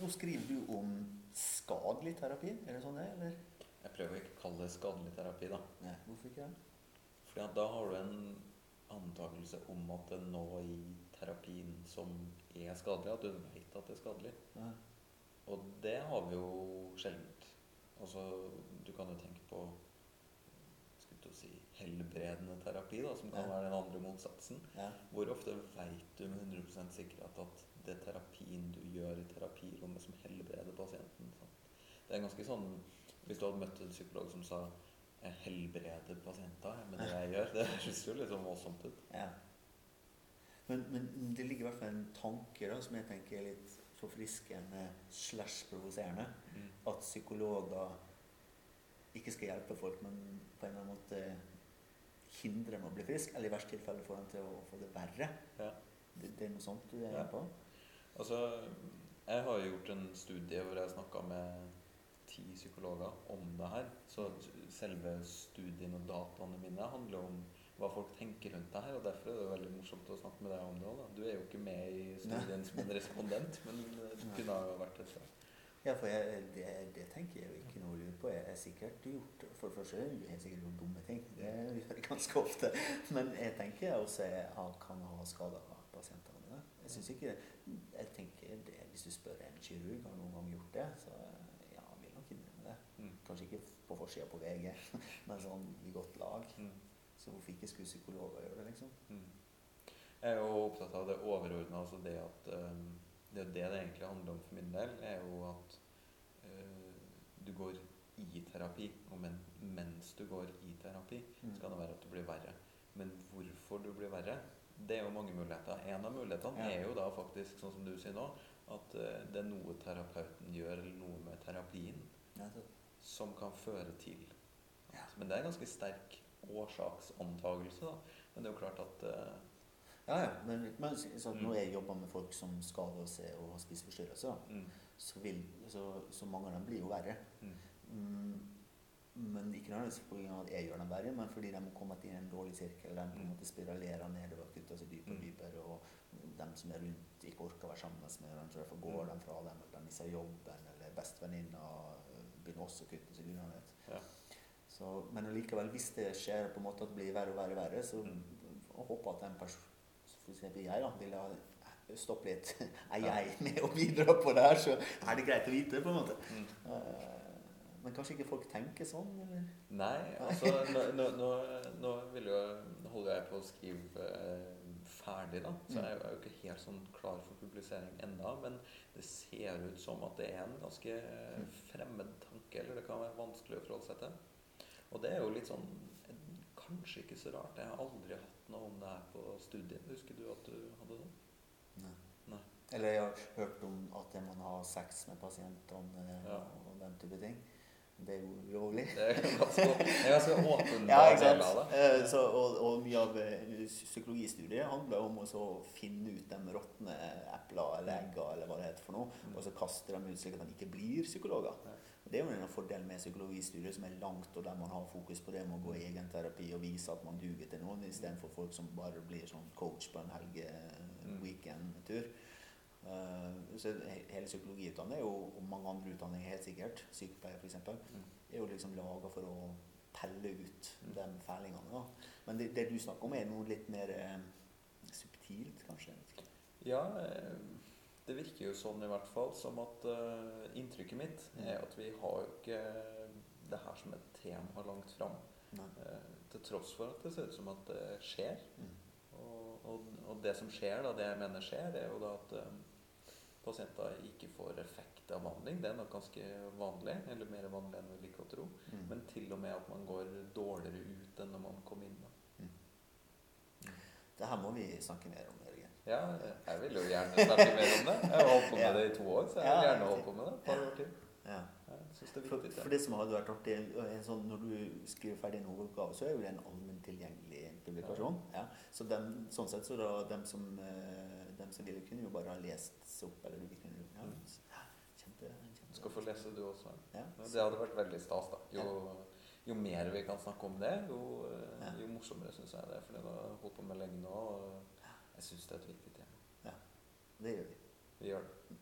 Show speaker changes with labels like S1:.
S1: Nå skriver du om skadelig terapi, er det sånn det er? Eller?
S2: Jeg prøver ikke å kalle det skadelig terapi, da.
S1: Nei, hvorfor ikke det?
S2: Fordi da har du en antakelse om at det nå i terapien som er skadelig, at du vet at det er skadelig.
S1: Nei.
S2: Og det har vi jo sjelden. Altså, du kan jo tenke på å si, helbredende terapi, da, som kan
S1: Ja.
S2: være den andre motsatsen.
S1: Ja.
S2: Hvor ofte vet du med 100% sikkerhet at det er terapien du gjør i terapirommet, som helbreder pasienten? Sant? Det er ganske sånn Hvis du hadde møtt en psykolog som sa 'jeg helbreder pasienter med det jeg gjør', det høres jo litt sånn voldsomt ut.
S1: Ja. Men, men det ligger i hvert fall en tanke da, som jeg tenker er litt forfriskende slash provoserende. At psykologer ikke skal hjelpe folk, men på en eller annen måte hindre dem å bli frisk, eller i verste tilfelle få dem til å få det verre.
S2: Ja.
S1: Det, det er noe sånt du er inne på?
S2: Altså, jeg har jo gjort en studie hvor jeg snakka med ti psykologer om det her. Så selve studien og dataene mine handler om hva folk tenker rundt det her. Og derfor er det veldig morsomt å snakke med deg om det òg. Du er jo ikke med i studien som en respondent, men du kunne ha vært et
S1: Ja, for jeg, det, det tenker jeg jo ikke noe å lure på. Jeg er sikkert gjort For det første er har sikkert gjort dumme ting. Det gjør jeg ganske ofte. Men jeg tenker også jeg har- kan ha skada pasientene mine. Jeg synes ikke Jeg tenker det, Hvis du spør en kirurg har noen gang gjort det, så ja, han vil nok innrømme det.
S2: Mm.
S1: Kanskje ikke på forsida på VG, men sånn i godt lag.
S2: Mm.
S1: Så hvorfor ikke skulle psykologer gjøre det, liksom?
S2: Mm. Jeg er jo opptatt av det overordna, altså det at um, det er det det egentlig handler om for min del, er jo at uh, du går i terapi, og men, mens du går i terapi,
S1: Mm.
S2: så kan det være at du blir verre. Men hvorfor du blir verre, det er jo mange muligheter. En av mulighetene
S1: Ja.
S2: er jo da faktisk, sånn som du sier nå, at uh, det er noe terapeuten gjør, eller noe med terapien,
S1: ja,
S2: som kan føre til.
S1: Ja.
S2: Men det er en ganske sterk årsaksantagelse, da. Men det er jo klart at uh,
S1: Ja, ja. Men, men så
S2: Mm.
S1: når jeg jobber med folk som skader seg og har spiseforstyrrelser,
S2: mm,
S1: så, vil, så, så mange av dem blir jo verre.
S2: mm,
S1: Mm, men ikke nødvendigvis pga. at jeg gjør dem verre, men fordi de har kommet inn i en dårlig sirkel. De på en
S2: Mm.
S1: måte spiralerer nedover, kutter seg dypere og
S2: Mm.
S1: dypere. Og de som er rundt, ikke orker å være sammen med dem, derfor går
S2: Mm.
S1: de fra dem. Eller de mister jobben, eller bestevenninna begynner også å kutte seg unna.
S2: Ja.
S1: Så, men allikevel, hvis det skjer på en måte at det blir verre og verre, verre så
S2: Mm.
S1: jeg at den personen eksempel jeg da, vil ha stoppe litt. Er jeg med og bidra på det her, så er det greit å vite, på en måte.
S2: mm.
S1: Eh, Men kanskje ikke folk tenker sånn, eller?
S2: Nei, altså nå, nå, nå, vil jo, holder jeg på å skrive eh, ferdig, da. Så
S1: Mm.
S2: jeg er jo ikke helt sånn klar for publisering ennå. Men det ser ut som at det er en ganske
S1: Mm.
S2: fremmed tanke, eller det kan være vanskelig å forholde seg til. Og det er jo litt sånn Kanskje ikke så rart. Jeg har aldri hatt noe om det her på studiet. Husker du at du hadde det?
S1: Nei.
S2: Nei.
S1: Eller jeg har hørt om at man har sex med pasientene
S2: Ja.
S1: og den type ting. Det er jo ulovlig.
S2: Det er ganske, ganske
S1: Ja,
S2: del av det.
S1: Eh, Så, og, og mye av eh, psykologistudiet handler om å finne ut de råtne eplene eller eggene eller hva det heter for noe,
S2: Mm.
S1: og så kaste dem ut slik at de ikke blir psykologer. Det er jo en fordel med psykologistudiet som er langt, og der man har fokus på det med å gå i egen terapi og vise at man duger til noen, istedenfor folk som bare blir sånn coach på en helge
S2: Mm.
S1: Eh, så hele psykologiutdanningen og mange andre utdanninger helt sikkert, sykepleier f.eks.,
S2: Mm.
S1: er jo liksom laga for å pelle ut
S2: Mm.
S1: de fælingene. Da. Men det, det du snakker om, er noe litt mer eh, subtilt, kanskje?
S2: Ja, eh, det virker jo sånn i hvert fall. Som at uh, inntrykket mitt er at vi har jo ikke det her som et tema langt fram. Eh, til tross for at det ser ut som at det skjer.
S1: Mm.
S2: Og, og, og det som skjer, da, det jeg mener skjer, er jo da at um, pasienter ikke får effekt av behandling. Det er nok ganske vanlig, eller mer vanlig enn vi liker å tro.
S1: Mm.
S2: Men til og med at man går dårligere ut enn når man kom inn. Da.
S1: Det her må vi snakke mer om.
S2: Ja, jeg vil jo gjerne snakke mer om det. Jeg har holdt på med det i to år, så jeg vil gjerne holde på med det et par år til.
S1: Ja.
S2: Det
S1: For, for det som hadde vært artig, en sånn, når du skriver ferdig en hovedoppgave, så er jo det en allmenn tilgjengelig publikasjon. Ja. Så dem, sånn sett så da dem som, eh, dem som ville, kunne jo bare ha lest seg opp, eller du kunne ja,
S2: Mm.
S1: ja, kjempe, kjempe.
S2: Du skal få lese du også.
S1: Ja.
S2: Det hadde vært veldig stas. da. Jo, jo mer vi kan snakke om det, jo, eh, jo morsommere syns jeg det er. For det har holdt på med lenge nå, og jeg syns det er et viktig tema.
S1: Det gjør vi.
S2: Vi gjør det.